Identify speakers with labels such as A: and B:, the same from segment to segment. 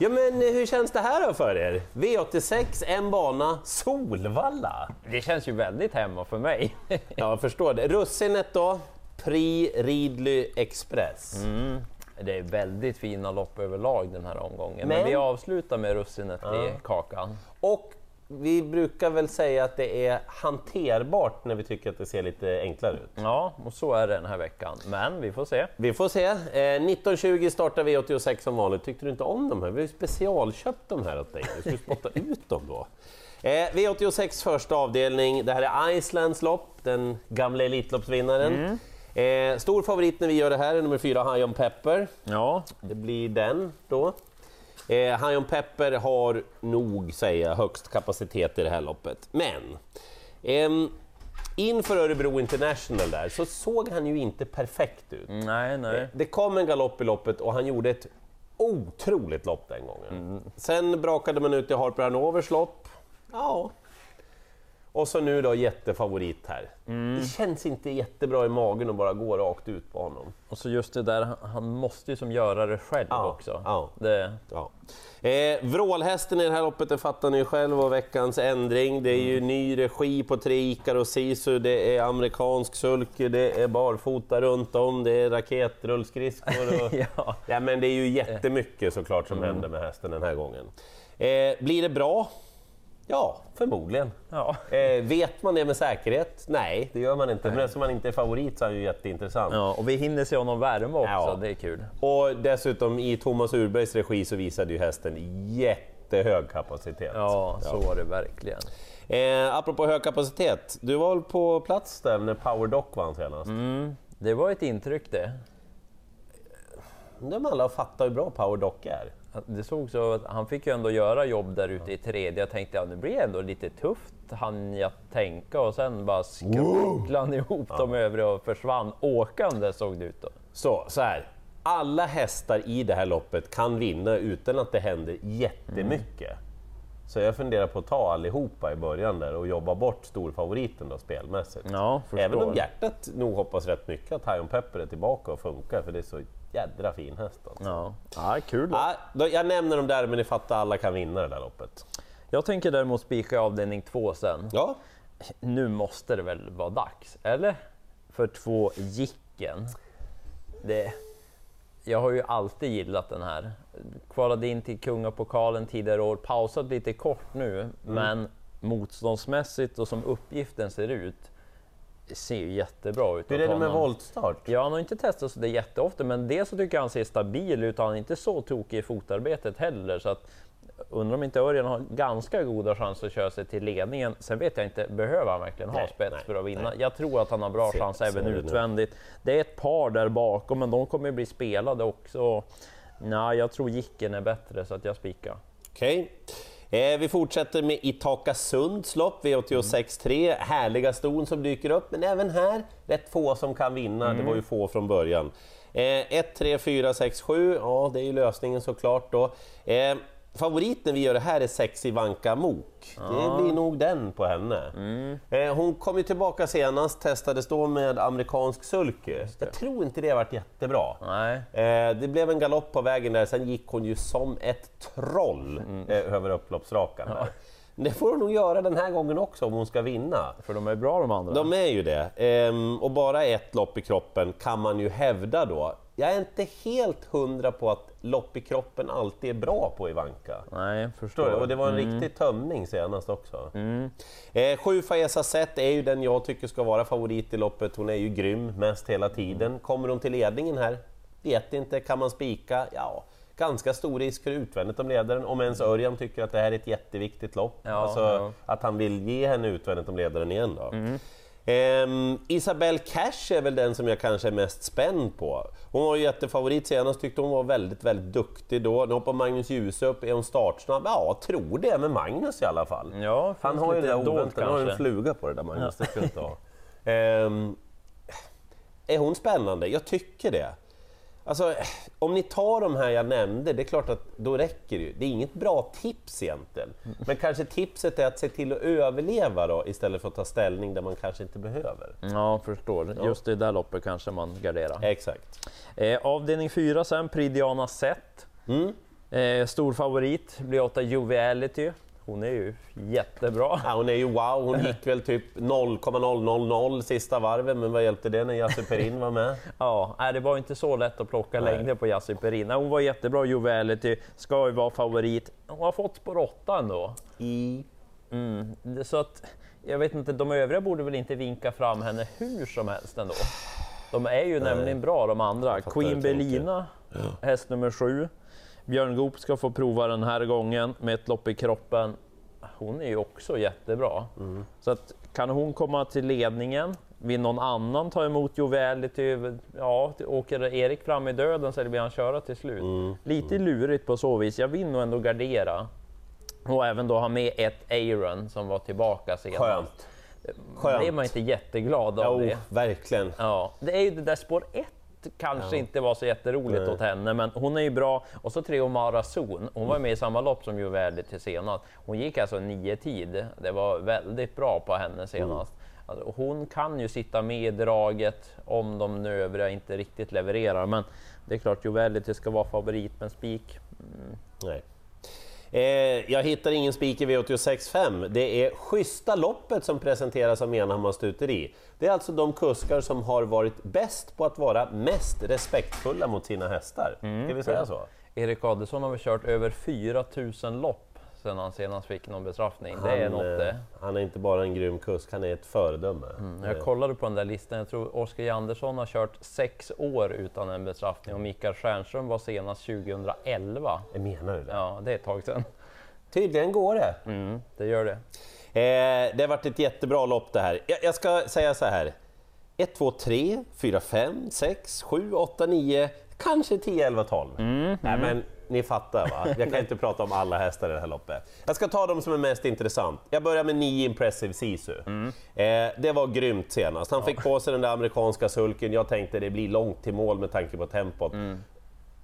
A: Ja men hur känns det här då för er? V86, en bana, Solvalla.
B: Det känns ju väldigt hemma för mig.
A: Ja, jag förstår det. Russinet då? Prix Ridley Express.
B: Mm. Det är väldigt fina lopp överlag den här omgången, men,
A: Men-
B: vi avslutar med russinet i kakan.
A: Och vi brukar väl säga att det är hanterbart när vi tycker att det ser lite enklare ut.
B: Ja, och så är det den här veckan. Men vi får se.
A: Vi får se. Eh, 1920 startar V86 som vanligt. Tyckte du inte om de här? Vi har ju specialköpt de här åt dig. Vi skulle spotta ut dem då. Eh, V86 första avdelning. Det här är Islands lopp, den gamla Elitloppsvinnaren. Eh, stor favorit när vi gör det här är nummer fyra, High on Pepper.
B: Ja,
A: Det blir den då. Eh, High on Pepper har nog, säger jag, högst kapacitet i det här loppet. Men ehm, inför Örebro International där så såg han ju inte perfekt ut.
B: nej, nej.
A: Det kom en galopp i loppet och han gjorde ett otroligt lopp den gången. Sen brakade man ut i Harper Hanovers lopp. Ja. Och så nu då jättefavorit här. Det känns inte jättebra i magen att bara gå rakt ut på honom.
B: Och så just det där, han- måste ju som göra det själv
A: Ja,
B: också.
A: ja.
B: Det,
A: Ja. Eh, vrålhästen i det här loppet, det fattar ni själv, och veckans ändring. Det är ju ny regi på tre Ikar och Sisu, det är amerikansk sulky, det är barfota runt om, det är raketrullskridskor. Och...
B: ja.
A: ja, men det är ju jättemycket såklart som händer med hästen den här gången. Eh, blir det bra? Ja, förmodligen.
B: Ja.
A: Eh, vet man det med säkerhet? Nej, det gör man inte. Men eftersom man inte är favorit så är han ju jätteintressant.
B: ja, och vi hinner se honom värma också,
A: Ja.
B: det är kul.
A: Och dessutom i Thomas Urbergs regi så visade ju hästen jättehög kapacitet.
B: Ja, så var det verkligen.
A: Eh, apropå hög kapacitet, du var väl på plats där när Power Doc vann senast?
B: Mm, det var ett intryck det.
A: De alla fattar hur bra Power Doc är.
B: Att Det såg så att han fick ju ändå göra jobb där ute i tredje. Jag tänkte ja, nu blir det ändå lite tufft, han jag tänka och sen bara skrocklade han ihop de övriga och försvann åkande såg det ut då.
A: Så, så här. Alla hästar i det här loppet kan vinna utan att det händer jättemycket. Så jag funderar på att ta allihopa i början där och jobba bort storfavoriten då spelmässigt.
B: Ja.
A: Även om hjärtat nog hoppas rätt mycket att High on Pepper är tillbaka och funkar, för det är så jädra fin häst. Alltså.
B: Ja, ja kul.
A: Ja, då, jag nämner dem där, men ni fattar alla kan vinna det där loppet.
B: Jag tänker däremot spika avdelning två sen.
A: Ja,
B: Nu måste det väl vara dags, eller? För två Jicken. Det... Jag har ju alltid gillat den här. Kvalade in till kungapokalen tidigare år, pausat lite kort nu, men motståndsmässigt och som uppgiften ser ut, ser ju jättebra ut.
A: hur är det med voltstart?
B: Ja, han har inte testat så det jätteofta, men dels så tycker jag han ser stabil ut och han är inte så tokig i fotarbetet heller. Så att, undrar om inte Örjan har ganska goda chanser att köra sig till ledningen. Sen vet jag inte, behöver han verkligen ha
A: Nej,
B: spets
A: nej,
B: för att vinna?
A: nej.
B: Jag tror att han har bra chans även
A: det
B: utvändigt. Det är ett par där bakom, men de kommer bli spelade också. Nej, jag tror Jicken är bättre, så att jag spikar.
A: Okej. Eh, vi fortsätter med Itaka Sunds lopp, V86.3. Härliga ston som dyker upp, men även här rätt få som kan vinna. Det var ju få från början. Eh, 1, 3, 4, 6, 7. Ja, det är ju lösningen såklart då. Eh, favoriten vi gör det här är 6 Ivanka Mok. Det blir nog den på henne. Eh, hon kom ju tillbaka senast, testades då med amerikansk sulky. Jag tror inte det har varit jättebra. Eh, det blev en galopp på vägen där, sen gick hon ju som ett troll eh, över upploppsrakan. här. Det får hon nog göra den här gången också om hon ska vinna.
B: För de är bra de andra.
A: De är ju det. Ehm, och bara ett lopp i kroppen kan man ju hävda då. Jag är inte helt hundra på att lopp i kroppen alltid är bra på Ivanka.
B: Nej,
A: Förstår? Och det var en riktig tömning senast också. Eh, sju Faiza Zet är ju den jag tycker ska vara favorit i loppet. Hon är ju grym mest hela tiden. Kommer hon till ledningen här? Vet inte. Kan man spika? Ja, ganska stor risk för utvändigt om ledaren. Om ens Örjan tycker att det här är ett jätteviktigt lopp.
B: Ja,
A: alltså
B: ja.
A: att han vill ge henne utvändigt om ledaren igen då. Ehm, Isabelle Cash är väl den som jag kanske är mest spänd på. Hon var ju jättefavorit senast, tyckte hon var väldigt, väldigt duktig då. Nu hoppar Magnus Djuse upp, är hon startsnabb? Ja, jag tror det med Magnus i alla fall.
B: Ja,
A: Han har ju det där
B: dolt
A: oväntade, han har en fluga på det där Magnus, det ska inte ha. Ehm, är hon spännande? Jag tycker det. Alltså, om ni tar de här jag nämnde, det är klart att då räcker det ju. Det är inget bra tips egentligen. Men kanske tipset är att se till att överleva då, istället för att ta ställning där man kanske inte behöver.
B: Ja, förstår. Just det där loppet kanske man garderar.
A: Exakt.
B: Eh, avdelning 4 sen, Pridiana Set.
A: Mm.
B: Eh, stor favorit blir 8 Joviality. Hon är ju jättebra.
A: Ja, hon är ju wow, hon gick väl typ 0,000 sista varvet, men vad hjälpte det när Jassi Perin var med?
B: Ja, nej, det var inte så lätt att plocka
A: Nej.
B: längder på Jassi Perin. Nej, Hon var jättebra, Joviality, ska ju vara favorit. Hon har fått spår 8 ändå.
A: I...
B: Mm. Så att, jag vet inte, de övriga borde väl inte vinka fram henne hur som helst ändå. De är ju nämligen bra de andra. Queen. Belina, häst nummer sju. Björn Goop ska få prova den här gången med ett lopp i kroppen. Hon är ju också jättebra.
A: Mm.
B: Så att, kan hon komma till ledningen, vill någon annan ta emot Joviality, ja, åker Erik fram i döden så vill han köra till slut.
A: Mm.
B: Lite lurigt på så vis. Jag vill nog ändå gardera. Och även då ha med ett Aaron som var tillbaka senast.
A: Skönt.
B: Blir man
A: Skönt.
B: inte jätteglad av
A: Jo,
B: det?
A: verkligen.
B: Ja, det är ju det där spår 1 kanske inte var så jätteroligt
A: Nej.
B: åt henne, men hon är ju bra. Och så tre Omara Zon. Hon var med i samma lopp som Juvelli till senast. Hon gick alltså nio tid. Det var väldigt bra på henne senast. Alltså, hon kan ju sitta med i draget om de nu övriga inte riktigt levererar, men det är klart Juvelli ska vara favorit, men spik.
A: Nej. Eh, jag hittar ingen spik i V86.5. Det är Schyssta loppet som presenteras av Menhammar Stuteri. Det är alltså de kuskar som har varit bäst på att vara mest respektfulla mot sina hästar. Ska vi säga så?
B: Erik Adelsson har väl kört över 4000 lopp sedan han senast fick någon bestraffning. Det är
A: Han,
B: något
A: eh,
B: det.
A: han är inte bara en grym kusk, han är ett föredöme.
B: Jag
A: Eh,
B: kollade på den där listan, jag tror Oskar J. Andersson har kört sex år utan en bestraffning och Mikael Stjernström var senast 2011.
A: jag menar du det?
B: Ja, det är ett tag sedan.
A: Tydligen går det.
B: Mm, det gör det.
A: Eh, det har varit ett jättebra lopp det här. Jag, jag ska säga så här. 1, 2, 3, 4, 5, 6, 7, 8, 9, kanske 10, 11, 12. Nej, men ni fattar va? Jag kan inte prata om alla hästar i det här loppet. Jag ska ta dem som är mest intressant. Jag börjar med 9 Impressive Sisu. Eh, det var grymt senast. Han fick på sig den där amerikanska sulken. Jag tänkte det blir långt till mål med tanke på tempot.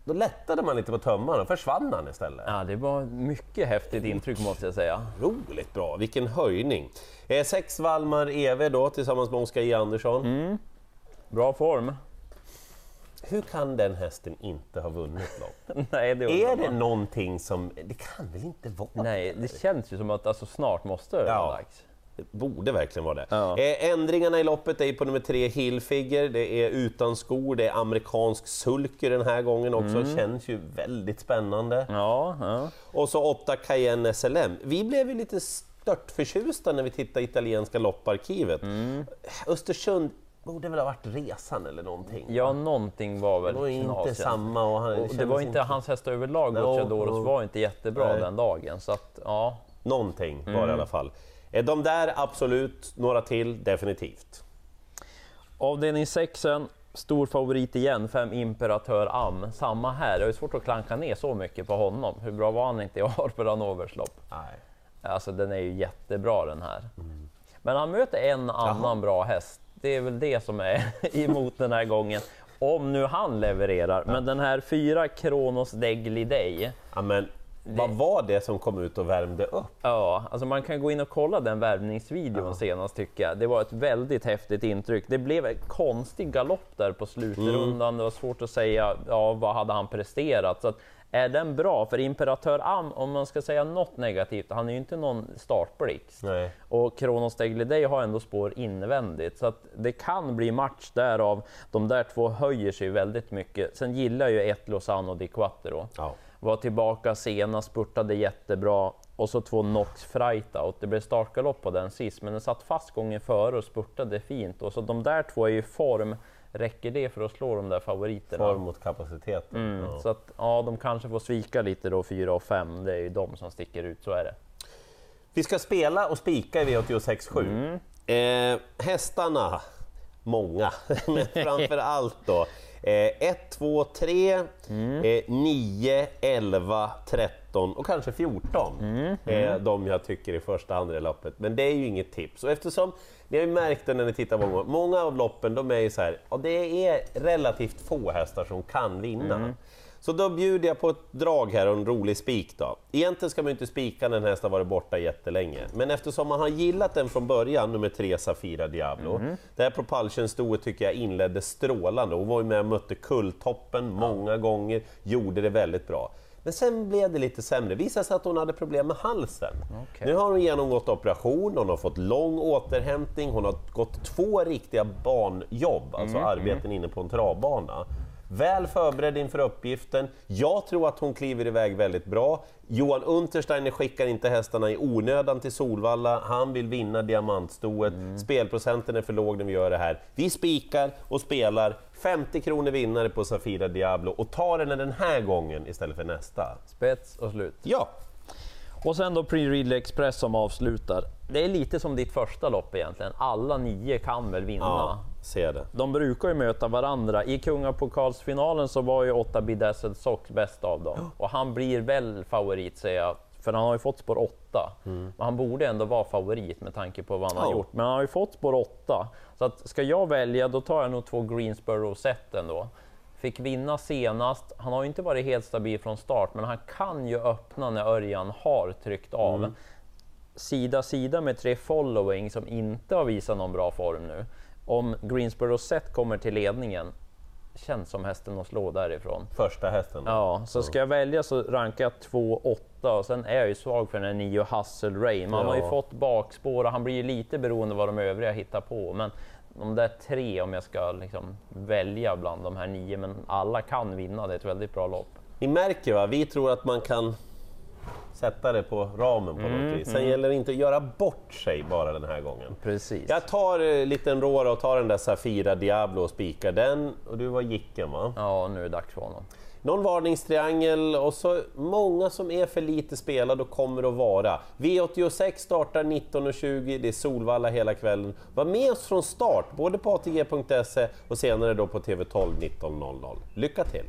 A: Då lättade man lite på tömmarna och försvann han istället.
B: Ja, det var mycket häftigt intryck måste jag säga.
A: Otroligt bra, vilken höjning! Eh, sex Valmar Eve då tillsammans med Oskar J Andersson.
B: Bra form.
A: Hur kan den hästen inte ha vunnit lopp?
B: Nej, det
A: Är det
B: man.
A: någonting som... Det kan väl inte vara
B: Nej, det känns ju som att alltså, snart måste det
A: Ja.
B: vara dags.
A: Det borde verkligen vara det.
B: Ja.
A: Eh, ändringarna i loppet är på nummer tre Hillfigure, det är utan skor, det är amerikansk sulky den här gången också,
B: Mm.
A: känns ju väldigt spännande.
B: Ja, ja.
A: Och så åtta Cayenne SLM. Vi blev ju lite stört förtjusta när vi tittade italienska lopparkivet.
B: Mm.
A: Östersund borde väl ha varit resan eller någonting?
B: ja någonting var väl
A: Det var inte
B: knasigt.
A: samma och han
B: Och det var inte hans hästar överlag,
A: No,
B: Gocciadoros
A: no.
B: var inte jättebra
A: Nej.
B: den dagen. Så att, ja,
A: Någonting var det
B: Mm.
A: i alla fall. De där absolut, några till definitivt.
B: Avdelning 6, stor favorit igen, fem Imperatör Am. Samma här, det är svårt att klanka ner så mycket på honom. Hur bra var han inte i Arper lopp?
A: Nej.
B: Alltså den är ju jättebra den här. Men han möter en annan bra häst. Det är väl det som är emot den här gången. Om nu han levererar. Men den här fyra Kronos Degli Day.
A: Ja, men vad var det som kom ut och värmde upp?
B: Ja, alltså man kan gå in och kolla den värvningsvideon senast tycker jag. Det var ett väldigt häftigt intryck. Det blev en konstig galopp där på slutrundan. Det var svårt att säga, ja, vad hade han presterat? Så att, är den bra? För Imperatör Am, om man ska säga något negativt, han är ju inte någon startblixt.
A: Nej.
B: Och Kronos Deglidey har ändå spår invändigt, så att det kan bli match därav. De där två höjer sig väldigt mycket. Sen gillar ju ett Lozano di Quattro.
A: Ja.
B: Var tillbaka senast, spurtade jättebra. Och så två Nox Freitaut. Det blev startgalopp på den sist, men den satt fast gången före och spurtade fint. Och så de där två är i form. Räcker det för att slå de där favoriterna?
A: Form mot kapaciteten.
B: Mm,
A: Ja.
B: Så att ja, de kanske får svika lite då, 4 och 5. Det är ju de som sticker ut, så är det.
A: Vi ska spela och spika i V86.7.
B: Mm.
A: Eh, hästarna, många, men framför allt då. 1, 2, 3,
B: Mm.
A: 9, 11, 13 och kanske 14
B: Mm.
A: är de jag tycker i första hand i loppet. Men det är ju inget tips. Och eftersom, ni har ju märkt det när ni tittar på många, många av loppen, de är ju så här, ja, det är relativt få hästar som kan vinna.
B: Mm.
A: Så då bjuder jag på ett drag här och en rolig spik då. Egentligen ska man ju inte spika när en häst har varit borta jättelänge, men eftersom man har gillat den från början, nummer tre Safira Diablo. Det här propulsion-stoet tycker jag inledde strålande och var ju med och mötte kulltoppen många gånger, gjorde det väldigt bra. Men sen blev det lite sämre. Visade sig att hon hade problem med halsen.
B: Okej.
A: Nu har hon genomgått operation, hon har fått lång återhämtning, hon har gått två riktiga banjobb, alltså
B: Mm,
A: arbeten inne på en travbana. Väl förberedd inför uppgiften. Jag tror att hon kliver iväg väldigt bra. Johan Untersteiner skickar inte hästarna i onödan till Solvalla. Han vill vinna diamantstoet.
B: Mm.
A: Spelprocenten är för låg när vi gör det här. Vi spikar och spelar 50 kronor vinnare på Safira Diablo och tar den den här gången istället för nästa.
B: Spets och slut.
A: Ja,
B: Och sen då Pre-Ridley Express som avslutar. Det är lite som ditt första lopp egentligen. Alla nio kan väl vinna?
A: ja ser det.
B: De brukar ju möta varandra. I kungapokalsfinalen så var ju 8 Bedazzled Sox bäst av dem. Och han blir väl favorit säger jag, för han har ju fått spår 8. Men han borde ändå vara favorit med tanke på vad han har
A: Ja.
B: gjort. Men han har ju fått spår 8. Så att ska jag välja, då tar jag nog två Greensboro-set ändå. Fick vinna senast. Han har ju inte varit helt stabil från start, men han kan ju öppna när Örjan har tryckt av. Sida sida med tre following som inte har visat någon bra form nu. Om Greensboro set kommer till ledningen, känns som hästen att slå därifrån.
A: Första hästen.
B: Ja, så ska jag välja så rankar jag 2-8 och sen är jag ju svag för den här 9 Hustle Ray. Man har ju
A: Ja.
B: fått bakspår och han blir ju lite beroende av vad de övriga hittar på. Men de där tre om jag ska liksom välja bland de här nio, men alla kan vinna, det är ett väldigt bra lopp.
A: Ni märker va, vi tror att man kan sätta det på ramen på något vis. Sen gäller det inte att göra bort sig bara den här gången.
B: Precis.
A: Jag tar en liten råra och tar den där Safira Diablo och spikar den. Och du var Jicken va?
B: Ja, nu är det dags för honom.
A: Någon varningstriangel och så många som är för lite spelade och kommer att vara. V86 startar 19.20, det är Solvalla hela kvällen. Var med oss från start, både på ATG.se och senare då på TV12 19.00. Lycka till!